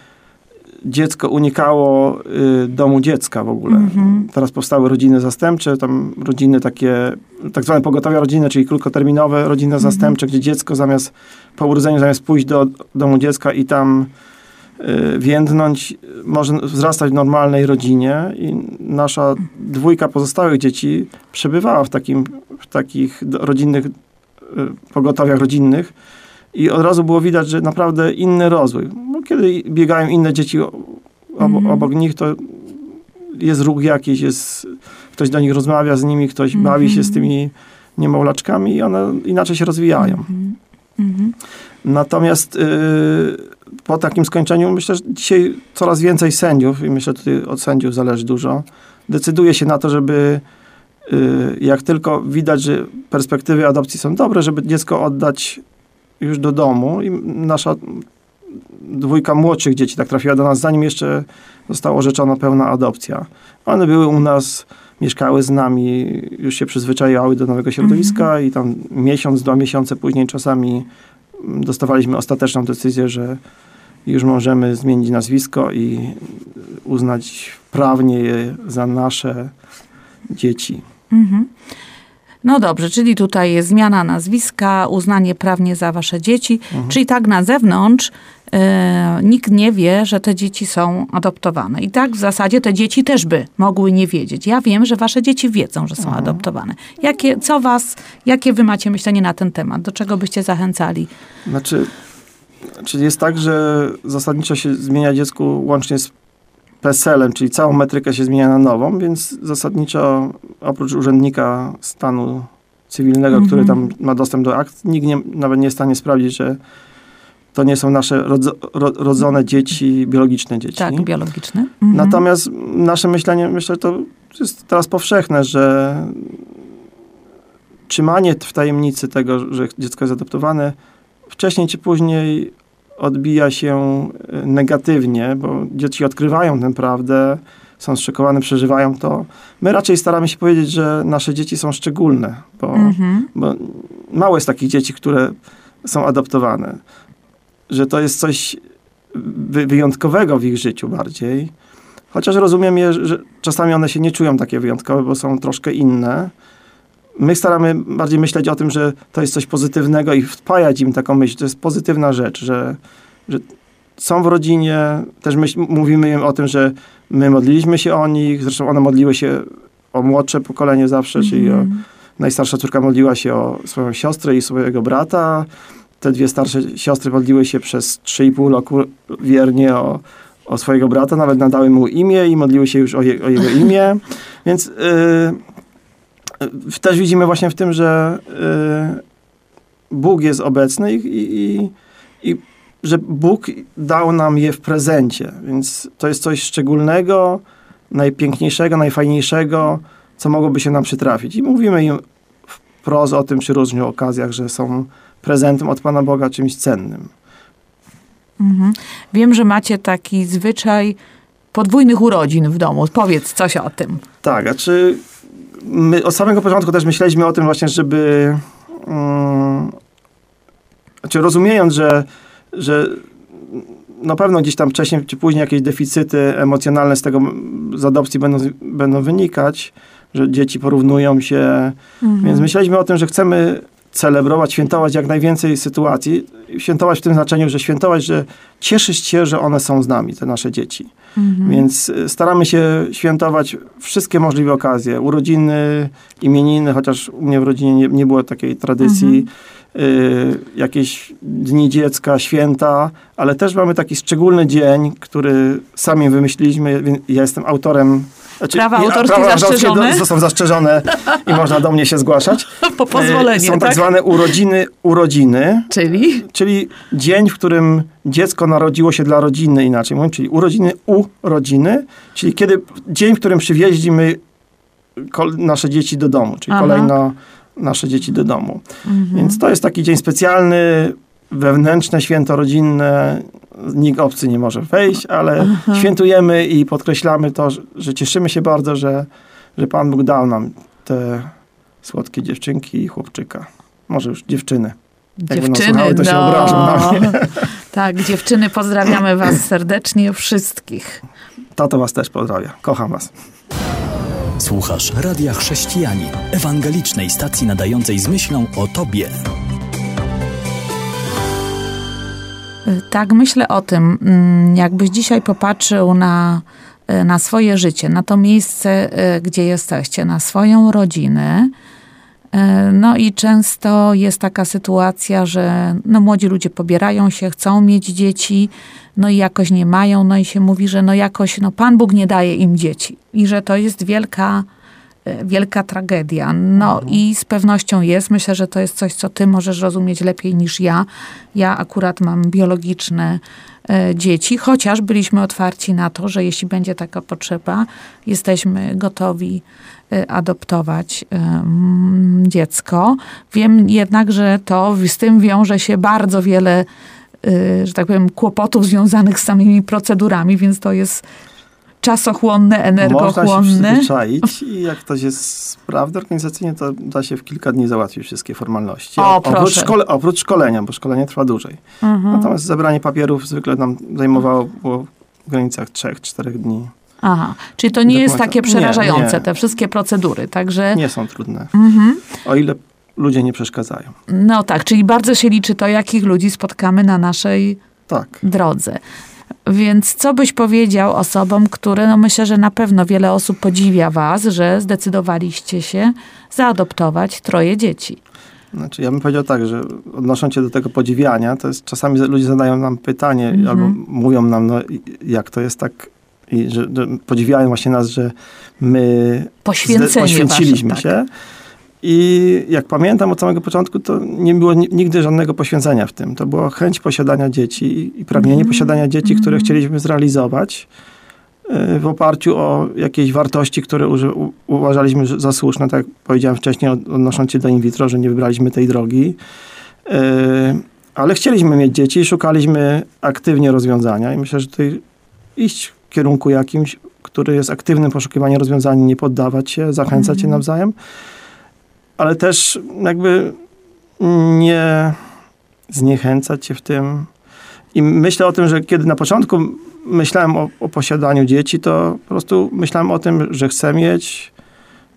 Speaker 4: dziecko unikało y, domu dziecka w ogóle.
Speaker 3: Mhm.
Speaker 4: Teraz powstały rodziny zastępcze, tam rodziny takie, tak zwane pogotowia rodzinne, czyli krótkoterminowe rodziny
Speaker 3: Mhm.
Speaker 4: zastępcze, gdzie dziecko zamiast, po urodzeniu zamiast pójść do domu dziecka i tam y, więdnąć, może wzrastać w normalnej rodzinie i nasza dwójka pozostałych dzieci przebywała w, takim, w takich rodzinnych y, pogotowiach rodzinnych i od razu było widać, że naprawdę inny rozwój. No, kiedy biegają inne dzieci o- obo,
Speaker 3: Mhm.
Speaker 4: obok nich, to jest ruch jakiś, jest, ktoś do nich rozmawia z nimi, ktoś bawi się z tymi niemowlaczkami i one inaczej się rozwijają.
Speaker 3: Mhm. Mhm.
Speaker 4: Natomiast y, po takim skończeniu myślę, że dzisiaj coraz więcej sędziów, i myślę, że tutaj od sędziów zależy dużo, decyduje się na to, żeby y, jak tylko widać, że perspektywy adopcji są dobre, żeby dziecko oddać już do domu i nasza dwójka młodszych dzieci tak trafiła do nas, zanim jeszcze została orzeczona pełna adopcja. One były u nas, mieszkały z nami, już się przyzwyczajały do nowego środowiska i tam miesiąc, dwa miesiące później czasami dostawaliśmy ostateczną decyzję, że już możemy zmienić nazwisko i uznać prawnie je za nasze dzieci.
Speaker 3: Mhm. No dobrze, czyli tutaj jest zmiana nazwiska, uznanie prawnie za wasze dzieci,
Speaker 4: Mhm.
Speaker 3: czyli tak na zewnątrz e, nikt nie wie, że te dzieci są adoptowane. I tak w zasadzie te dzieci też by mogły nie wiedzieć. Ja wiem, że wasze dzieci wiedzą, że są
Speaker 4: Mhm.
Speaker 3: adoptowane. Jakie, co was, jakie wy macie myślenie na ten temat? Do czego byście zachęcali?
Speaker 4: Znaczy, Czyli jest tak, że zasadniczo się zmienia dziecku łącznie z PESEL-em, czyli całą metrykę się zmienia na nową, więc zasadniczo oprócz urzędnika stanu cywilnego,
Speaker 3: Mhm.
Speaker 4: który tam ma dostęp do akt, nikt nie, nawet nie jest w stanie sprawdzić, że to nie są nasze rodzo, ro, rodzone dzieci, biologiczne dzieci.
Speaker 3: Tak, biologiczny. Mhm.
Speaker 4: Natomiast nasze myślenie, myślę, to jest teraz powszechne, że trzymanie w tajemnicy tego, że dziecko jest adoptowane, wcześniej czy później odbija się e, negatywnie, bo dzieci odkrywają tę prawdę, są zszokowane, przeżywają to. My raczej staramy się powiedzieć, że nasze dzieci są szczególne, bo,
Speaker 3: Mhm.
Speaker 4: bo mało jest takich dzieci, które są adoptowane. Że to jest coś wy- wyjątkowego w ich życiu bardziej. Chociaż rozumiem je, że czasami one się nie czują takie wyjątkowe, bo są troszkę inne. My staramy bardziej myśleć o tym, że to jest coś pozytywnego i wpajać im taką myśl. To jest pozytywna rzecz, że, że są w rodzinie. Też myśl, mówimy im o tym, że my modliliśmy się o nich. Zresztą one modliły się o młodsze pokolenie zawsze, czyli o,
Speaker 3: Mhm.
Speaker 4: Najstarsza córka modliła się o swoją siostrę i swojego brata. Te dwie starsze siostry modliły się przez 3,5 roku wiernie o, o swojego brata. Nawet nadały mu imię i modliły się już o, je, o jego imię. Więc y, y, też widzimy właśnie w tym, że y, Bóg jest obecny i, i, i, i że Bóg dał nam je w prezencie. Więc to jest coś szczególnego, najpiękniejszego, najfajniejszego, co mogłoby się nam przytrafić. I mówimy im wprost o tym przy różnych okazjach, że są prezentem od Pana Boga, czymś cennym.
Speaker 3: Mhm. Wiem, że macie taki zwyczaj podwójnych urodzin w domu. Powiedz coś o tym.
Speaker 4: Tak, a czy my od samego początku też myśleliśmy o tym właśnie, żeby um, znaczy rozumiejąc, że, że na pewno gdzieś tam wcześniej czy później jakieś deficyty emocjonalne z tego z adopcji będą, będą wynikać, że dzieci porównują się,
Speaker 3: Mhm.
Speaker 4: Więc myśleliśmy o tym, że chcemy celebrować, świętować jak najwięcej sytuacji. Świętować w tym znaczeniu, że świętować, że cieszyć się, że one są z nami, te nasze dzieci.
Speaker 3: Mhm.
Speaker 4: Więc y, staramy się świętować wszystkie możliwe okazje. Urodziny, imieniny, chociaż u mnie w rodzinie nie, nie było takiej tradycji. Y, jakieś dni dziecka, święta, ale też mamy taki szczególny dzień, który sami wymyśliliśmy. Ja jestem autorem. Znaczy,
Speaker 3: Prawa autorskie
Speaker 4: prawa
Speaker 3: zastrzeżone?
Speaker 4: Zostały zastrzeżone i można do mnie się zgłaszać.
Speaker 3: Po pozwolenie,
Speaker 4: Y, Są tak,
Speaker 3: tak?
Speaker 4: zwane urodziny, urodziny,
Speaker 3: Czyli?
Speaker 4: czyli dzień, w którym dziecko narodziło się dla rodziny, inaczej mówiąc, czyli urodziny u rodziny, czyli kiedy, dzień, w którym przywieźliśmy nasze dzieci do domu, czyli
Speaker 3: Aha.
Speaker 4: kolejno nasze dzieci do domu.
Speaker 3: Mhm.
Speaker 4: Więc to jest taki dzień specjalny, wewnętrzne święto rodzinne, nikt obcy nie może wejść, ale świętujemy i podkreślamy to, że, cieszymy się bardzo, że, że Pan Bóg dał nam te słodkie dziewczynki i chłopczyka. Może już dziewczyny. Jak będą
Speaker 3: Dziewczyny,
Speaker 4: słuchały, to się
Speaker 3: no.
Speaker 4: obrażą na mnie.
Speaker 3: Tak, dziewczyny, pozdrawiamy was serdecznie wszystkich.
Speaker 4: Tato was też pozdrawia. Kocham was.
Speaker 1: Słuchasz Radia Chrześcijani, ewangelicznej stacji nadającej z myślą o Tobie.
Speaker 3: Tak, myślę o tym, mm, jakbyś dzisiaj popatrzył na, y, na swoje życie, na to miejsce, y, gdzie jesteście, na swoją rodzinę. y, No i często jest taka sytuacja, że no, młodzi ludzie pobierają się, chcą mieć dzieci, no i jakoś nie mają, no i się mówi, że no jakoś no, Pan Bóg nie daje im dzieci i że to jest wielka, wielka tragedia. No i z pewnością jest. Myślę, że to jest coś, co ty możesz rozumieć lepiej niż ja. Ja akurat mam biologiczne e, dzieci, chociaż byliśmy otwarci na to, że jeśli będzie taka potrzeba, jesteśmy gotowi e, adoptować e, mm, dziecko. Wiem jednak, że to z tym wiąże się bardzo wiele, że tak powiem, kłopotów związanych z samymi procedurami, więc to jest czasochłonne,
Speaker 4: Można się przyzwyczaić i jak ktoś jest sprawny organizacyjnie, to da się w kilka dni załatwić wszystkie formalności.
Speaker 3: O,
Speaker 4: oprócz, szkole, oprócz szkolenia, bo szkolenie trwa dłużej.
Speaker 3: Mhm.
Speaker 4: Natomiast zebranie papierów zwykle nam zajmowało było w granicach 3-4 dni.
Speaker 3: Aha, czyli to nie jest takie
Speaker 4: Nie,
Speaker 3: przerażające,
Speaker 4: nie.
Speaker 3: te wszystkie procedury, także...
Speaker 4: Nie są trudne,
Speaker 3: Mhm.
Speaker 4: o ile ludzie nie przeszkadzają.
Speaker 3: No tak, czyli bardzo się liczy to, jakich ludzi spotkamy na naszej
Speaker 4: Tak.
Speaker 3: drodze. Więc co byś powiedział osobom, które, no myślę, że na pewno wiele osób podziwia was, że zdecydowaliście się zaadoptować troje dzieci.
Speaker 4: Znaczy, ja bym powiedział tak, że odnosząc się do tego podziwiania, to jest czasami ludzie zadają nam pytanie
Speaker 3: Mhm.
Speaker 4: albo mówią nam, no jak to jest tak, i że, że podziwiają właśnie nas, że my poświęciliśmy
Speaker 3: wasze,
Speaker 4: się. I jak pamiętam od samego początku, to nie było ni- nigdy żadnego poświęcenia w tym. To była chęć posiadania dzieci i pragnienie
Speaker 3: Mhm.
Speaker 4: posiadania dzieci, które
Speaker 3: Mhm.
Speaker 4: chcieliśmy zrealizować y, w oparciu o jakieś wartości, które uważaliśmy za słuszne. Tak jak powiedziałem wcześniej, od- odnosząc się do in vitro, że nie wybraliśmy tej drogi. Y, Ale chcieliśmy mieć dzieci i szukaliśmy aktywnie rozwiązania. I myślę, że tutaj iść w kierunku jakimś, który jest aktywnym poszukiwaniem rozwiązania, nie poddawać się, zachęcać się
Speaker 3: Mhm.
Speaker 4: nawzajem, ale też jakby nie zniechęcać się w tym. I myślę o tym, że kiedy na początku myślałem o, o posiadaniu dzieci, to po prostu myślałem o tym, że chcę mieć.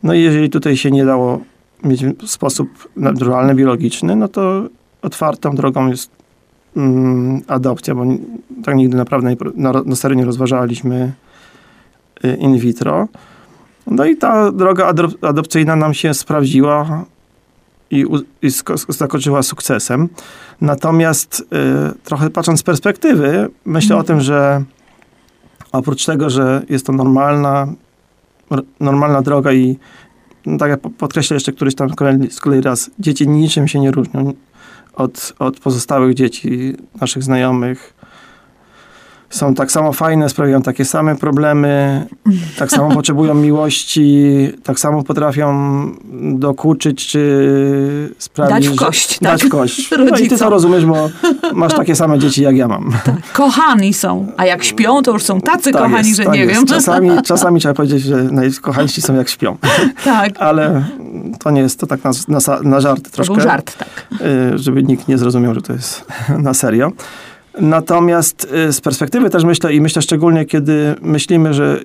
Speaker 4: No i jeżeli tutaj się nie dało mieć w sposób naturalny, biologiczny, no to otwartą drogą jest mm, adopcja, bo tak nigdy naprawdę na, na serio nie rozważaliśmy y, in vitro. No i ta droga adop- adopcyjna nam się sprawdziła i, i zakończyła sukcesem. Natomiast y, trochę patrząc z perspektywy, myślę o tym, że oprócz tego, że jest to normalna, normalna droga i no tak jak po- podkreślę jeszcze któryś tam z kolei, z kolei raz, dzieci niczym się nie różnią od, od pozostałych dzieci naszych znajomych. Są tak samo fajne, sprawiają takie same problemy, tak samo potrzebują miłości, tak samo potrafią dokuczyć, czy sprawić...
Speaker 3: Dać w
Speaker 4: że-
Speaker 3: kość,
Speaker 4: Dać
Speaker 3: tak?
Speaker 4: w kość. No i ty to rozumiesz, bo masz takie same dzieci, jak ja mam.
Speaker 3: Kochani są, a jak śpią, to już są tacy
Speaker 4: Tak
Speaker 3: kochani,
Speaker 4: jest,
Speaker 3: że
Speaker 4: tak
Speaker 3: nie
Speaker 4: jest.
Speaker 3: wiem.
Speaker 4: Czasami, czasami trzeba powiedzieć, że najkochańsi są jak śpią.
Speaker 3: tak,
Speaker 4: Ale to nie jest to tak na, na, na żarty
Speaker 3: to
Speaker 4: troszkę.
Speaker 3: był żart, tak.
Speaker 4: y, żeby nikt nie zrozumiał, że to jest na serio. Natomiast y, z perspektywy też myślę i myślę szczególnie, kiedy myślimy, że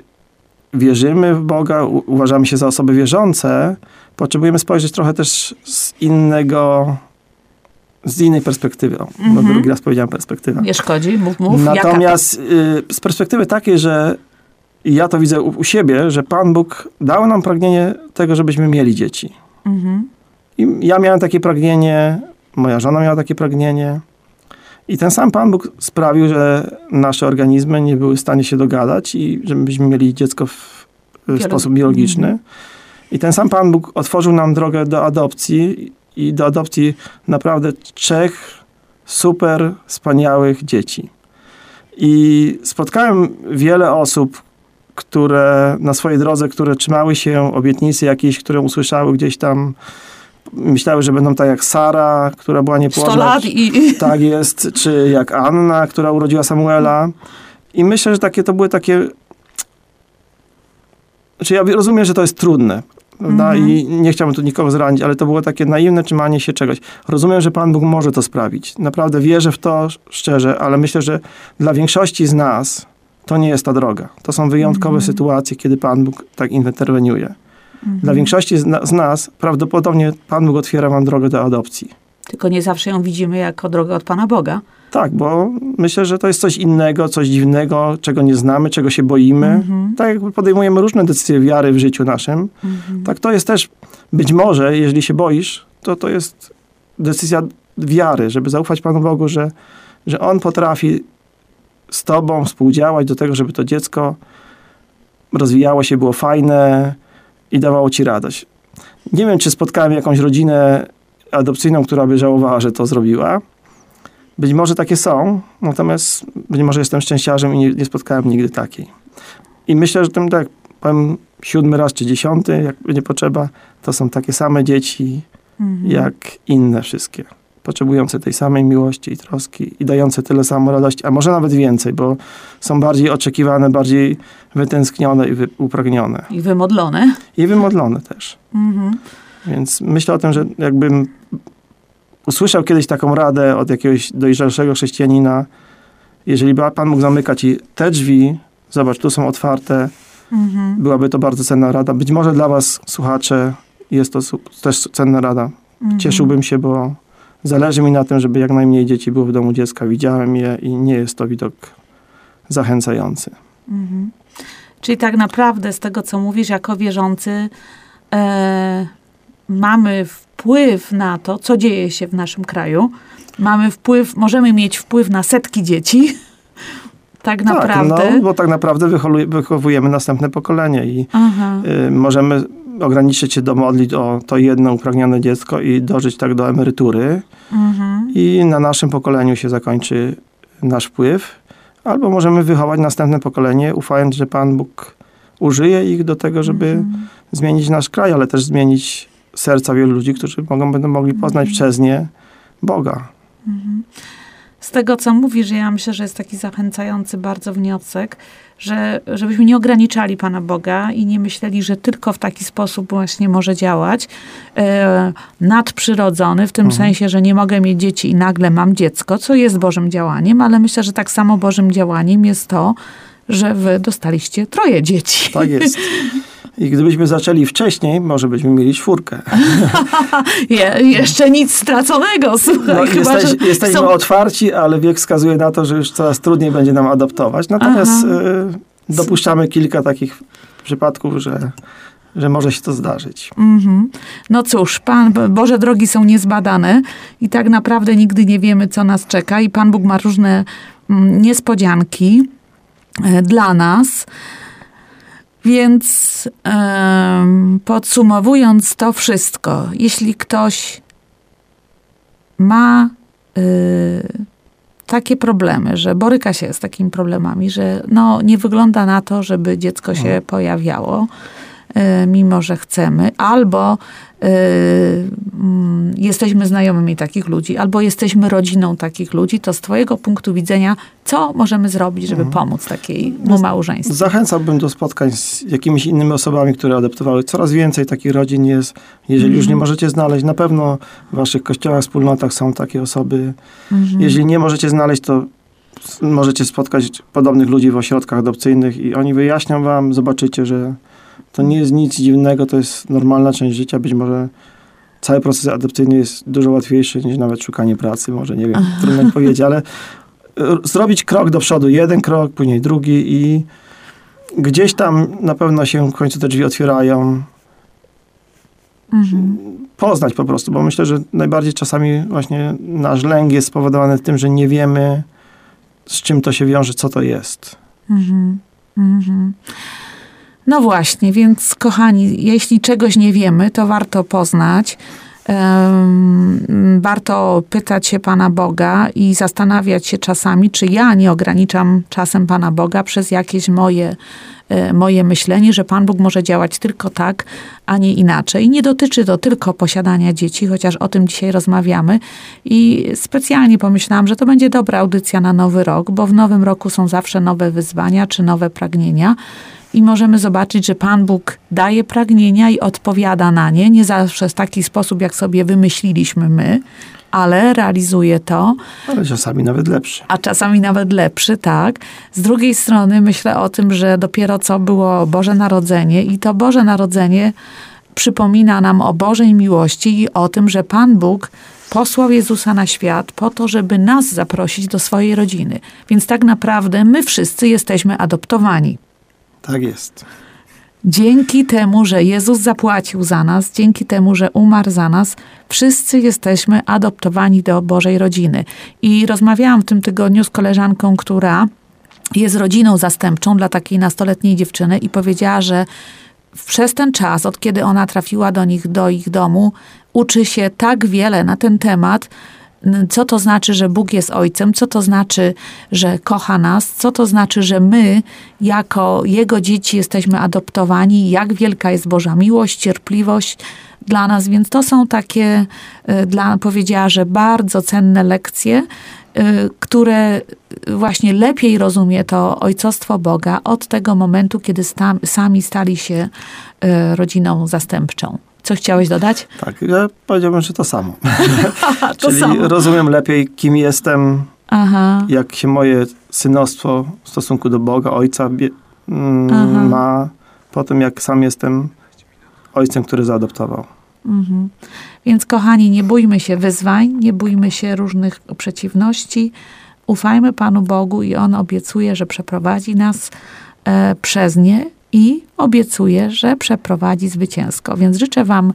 Speaker 4: wierzymy w Boga, uważamy się za osoby wierzące, potrzebujemy spojrzeć trochę też z innego, z innej perspektywy. O, bo
Speaker 3: Mhm.
Speaker 4: drugi raz powiedziałem perspektywa.
Speaker 3: Nie szkodzi, mów, mów.
Speaker 4: Natomiast y, z perspektywy takiej, że ja to widzę u, u siebie, że Pan Bóg dał nam pragnienie tego, żebyśmy mieli dzieci.
Speaker 3: Mhm.
Speaker 4: I ja miałem takie pragnienie, moja żona miała takie pragnienie. I ten sam Pan Bóg sprawił, że nasze organizmy nie były w stanie się dogadać i żebyśmy mieli dziecko w, sposób biologiczny.
Speaker 3: Mhm.
Speaker 4: I ten sam Pan Bóg otworzył nam drogę do adopcji i do adopcji naprawdę trzech super wspaniałych dzieci. I spotkałem wiele osób, które na swojej drodze, które trzymały się obietnicy jakiejś, które usłyszały gdzieś tam, myślały, że będą tak jak Sara, która była
Speaker 3: 100
Speaker 4: niepłodna.
Speaker 3: lat i...
Speaker 4: Tak jest, czy jak Anna, która urodziła Samuela. I myślę, że takie to były takie. Znaczy ja rozumiem, że to jest trudne. Prawda?
Speaker 3: Mhm.
Speaker 4: I nie chciałbym tu nikogo zranić, ale to było takie naiwne trzymanie się czegoś. Rozumiem, że Pan Bóg może to sprawić. Naprawdę wierzę w to szczerze, ale myślę, że dla większości z nas to nie jest ta droga. To są wyjątkowe
Speaker 3: Mhm.
Speaker 4: sytuacje, kiedy Pan Bóg tak interweniuje.
Speaker 3: Mhm.
Speaker 4: Dla większości z, na, z nas prawdopodobnie Pan Bóg otwiera wam drogę do adopcji.
Speaker 3: Tylko nie zawsze ją widzimy jako drogę od Pana Boga.
Speaker 4: Tak, bo myślę, że to jest coś innego, coś dziwnego, czego nie znamy, czego się boimy.
Speaker 3: Mhm.
Speaker 4: Tak jak podejmujemy różne decyzje wiary w życiu naszym,
Speaker 3: Mhm.
Speaker 4: tak to jest też, być może, jeżeli się boisz, to to jest decyzja wiary, żeby zaufać Panu Bogu, że, że On potrafi z Tobą współdziałać do tego, żeby to dziecko rozwijało się, było fajne i dawało Ci radość. Nie wiem, czy spotkałem jakąś rodzinę adopcyjną, która by żałowała, że to zrobiła. Być może takie są, natomiast być może jestem szczęściarzem i nie, nie spotkałem nigdy takiej. I myślę, że ten, tak powiem, siódmy raz czy dziesiąty, jak będzie potrzeba, to są takie same dzieci,
Speaker 3: Mhm.
Speaker 4: jak inne wszystkie. Potrzebujące tej samej miłości i troski i dające tyle samo radości, a może nawet więcej, bo są bardziej oczekiwane, bardziej wytęsknione i wy, upragnione.
Speaker 3: I wymodlone.
Speaker 4: I wymodlone też.
Speaker 3: Mhm.
Speaker 4: Więc myślę o tym, że jakbym usłyszał kiedyś taką radę od jakiegoś dojrzalszego chrześcijanina, jeżeli by Pan mógł zamykać i te drzwi, zobacz, tu są otwarte,
Speaker 3: Mhm.
Speaker 4: byłaby to bardzo cenna rada. Być może dla was, słuchacze, jest to też cenna rada.
Speaker 3: Mhm.
Speaker 4: Cieszyłbym się, bo zależy mi na tym, żeby jak najmniej dzieci było w domu dziecka. Widziałem je i nie jest to widok zachęcający.
Speaker 3: Mhm. Czyli tak naprawdę z tego, co mówisz, jako wierzący, e, mamy wpływ na to, co dzieje się w naszym kraju. Mamy wpływ, możemy mieć wpływ na setki dzieci. Tak naprawdę.
Speaker 4: Tak, no, bo tak naprawdę wychowujemy, następne pokolenie i y, możemy ograniczyć się do modlić o to jedno upragnione dziecko i dożyć tak do emerytury
Speaker 3: Mhm.
Speaker 4: i na naszym pokoleniu się zakończy nasz wpływ. Albo możemy wychować następne pokolenie, ufając, że Pan Bóg użyje ich do tego, żeby
Speaker 3: Mhm.
Speaker 4: zmienić nasz kraj, ale też zmienić serca wielu ludzi, którzy mogą, będą mogli poznać
Speaker 3: Mhm.
Speaker 4: przez nie Boga.
Speaker 3: Z tego, co mówisz, ja myślę, że jest taki zachęcający bardzo wniosek, że żebyśmy nie ograniczali Pana Boga i nie myśleli, że tylko w taki sposób właśnie może działać. E, nadprzyrodzony, w tym
Speaker 4: Mhm.
Speaker 3: sensie, że nie mogę mieć dzieci i nagle mam dziecko, co jest Bożym działaniem, ale myślę, że tak samo Bożym działaniem jest to, że wy dostaliście troje dzieci.
Speaker 4: Tak jest. I gdybyśmy zaczęli wcześniej, może byśmy mieli czwórkę.
Speaker 3: Je, jeszcze nic straconego, słuchaj.
Speaker 4: No,
Speaker 3: chyba,
Speaker 4: jesteś, jesteśmy
Speaker 3: są-
Speaker 4: otwarci, ale wiek wskazuje na to, że już coraz trudniej będzie nam adoptować. Natomiast y, dopuszczamy kilka takich przypadków, że, że może się to zdarzyć.
Speaker 3: Mhm. No cóż, Pan, Boże drogi są niezbadane i tak naprawdę nigdy nie wiemy, co nas czeka i Pan Bóg ma różne mm, niespodzianki e, dla nas. Więc em, podsumowując to wszystko, jeśli ktoś ma y, takie problemy, że boryka się z takimi problemami, że no, nie wygląda na to, żeby dziecko się pojawiało, y, mimo że chcemy, albo y, mm, jesteśmy znajomymi takich ludzi, albo jesteśmy rodziną takich ludzi, to z Twojego punktu widzenia, co możemy zrobić, żeby pomóc takiemu małżeństwu?
Speaker 4: Zachęcałbym do spotkań z jakimiś innymi osobami, które adoptowały. Coraz więcej takich rodzin jest. Jeżeli już nie możecie znaleźć, na pewno w waszych kościołach, wspólnotach są takie osoby. Jeżeli nie możecie znaleźć, to możecie spotkać podobnych ludzi w ośrodkach adopcyjnych i oni wyjaśnią wam, zobaczycie, że to nie jest nic dziwnego, to jest normalna część życia. Być może cały proces adopcyjny jest dużo łatwiejszy niż nawet szukanie pracy, może nie wiem, trudno mi powiedzieć, ale r- zrobić krok do przodu, jeden krok, później drugi i gdzieś tam na pewno się w końcu te drzwi otwierają.
Speaker 3: Mhm.
Speaker 4: Poznać po prostu, bo myślę, że najbardziej czasami właśnie nasz lęk jest spowodowany tym, że nie wiemy, z czym to się wiąże, co to jest.
Speaker 3: Mhm. Mhm. No właśnie, więc kochani, jeśli czegoś nie wiemy, to warto poznać. Warto pytać się Pana Boga i zastanawiać się czasami, czy ja nie ograniczam czasem Pana Boga przez jakieś moje, e, moje myślenie, że Pan Bóg może działać tylko tak, a nie inaczej. Nie dotyczy to tylko posiadania dzieci, chociaż o tym dzisiaj rozmawiamy. I specjalnie pomyślałam, że to będzie dobra audycja na nowy rok, bo w nowym roku są zawsze nowe wyzwania czy nowe pragnienia. I możemy zobaczyć, że Pan Bóg daje pragnienia i odpowiada na nie. Nie zawsze w taki sposób, jak sobie wymyśliliśmy my, ale realizuje to,
Speaker 4: Ale czasami nawet lepszy.
Speaker 3: a czasami nawet lepszy, tak. Z drugiej strony myślę o tym, że dopiero co było Boże Narodzenie i to Boże Narodzenie przypomina nam o Bożej miłości i o tym, że Pan Bóg posłał Jezusa na świat po to, żeby nas zaprosić do swojej rodziny. Więc tak naprawdę my wszyscy jesteśmy adoptowani.
Speaker 4: Tak jest.
Speaker 3: Dzięki temu, że Jezus zapłacił za nas, dzięki temu, że umarł za nas, wszyscy jesteśmy adoptowani do Bożej rodziny. I rozmawiałam w tym tygodniu z koleżanką, która jest rodziną zastępczą dla takiej nastoletniej dziewczyny i powiedziała, że przez ten czas, od kiedy ona trafiła do nich, do ich domu, uczy się tak wiele na ten temat, co to znaczy, że Bóg jest Ojcem, co to znaczy, że kocha nas, co to znaczy, że my, jako Jego dzieci, jesteśmy adoptowani, jak wielka jest Boża miłość, cierpliwość dla nas. Więc to są takie, y, dla, powiedziała, że bardzo cenne lekcje, y, które właśnie lepiej rozumie to ojcostwo Boga od tego momentu, kiedy sami stali się y, rodziną zastępczą. Co chciałeś dodać?
Speaker 4: Tak, ja powiedziałbym, że to samo.
Speaker 3: to
Speaker 4: Czyli
Speaker 3: samo.
Speaker 4: rozumiem lepiej, kim jestem,
Speaker 3: Aha.
Speaker 4: jak się moje synostwo w stosunku do Boga, Ojca bie- mm, ma, po tym jak sam jestem ojcem, który zaadoptował.
Speaker 3: Mhm. Więc kochani, nie bójmy się wyzwań, nie bójmy się różnych przeciwności. Ufajmy Panu Bogu i On obiecuje, że przeprowadzi nas e, przez nie i obiecuje, że przeprowadzi zwycięsko. Więc życzę Wam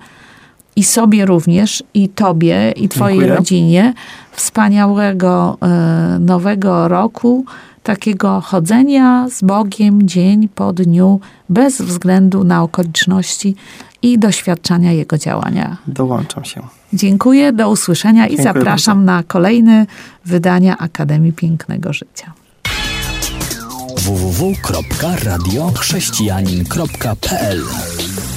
Speaker 3: i sobie również, i tobie, i twojej
Speaker 4: Dziękuję.
Speaker 3: rodzinie wspaniałego e, nowego roku, takiego chodzenia z Bogiem dzień po dniu, bez względu na okoliczności i doświadczania Jego działania.
Speaker 4: Dołączam się.
Speaker 3: Dziękuję, do usłyszenia i
Speaker 4: Dziękuję
Speaker 3: zapraszam na kolejne wydania Akademii Pięknego Życia.
Speaker 1: www.radiochrześcijanin.pl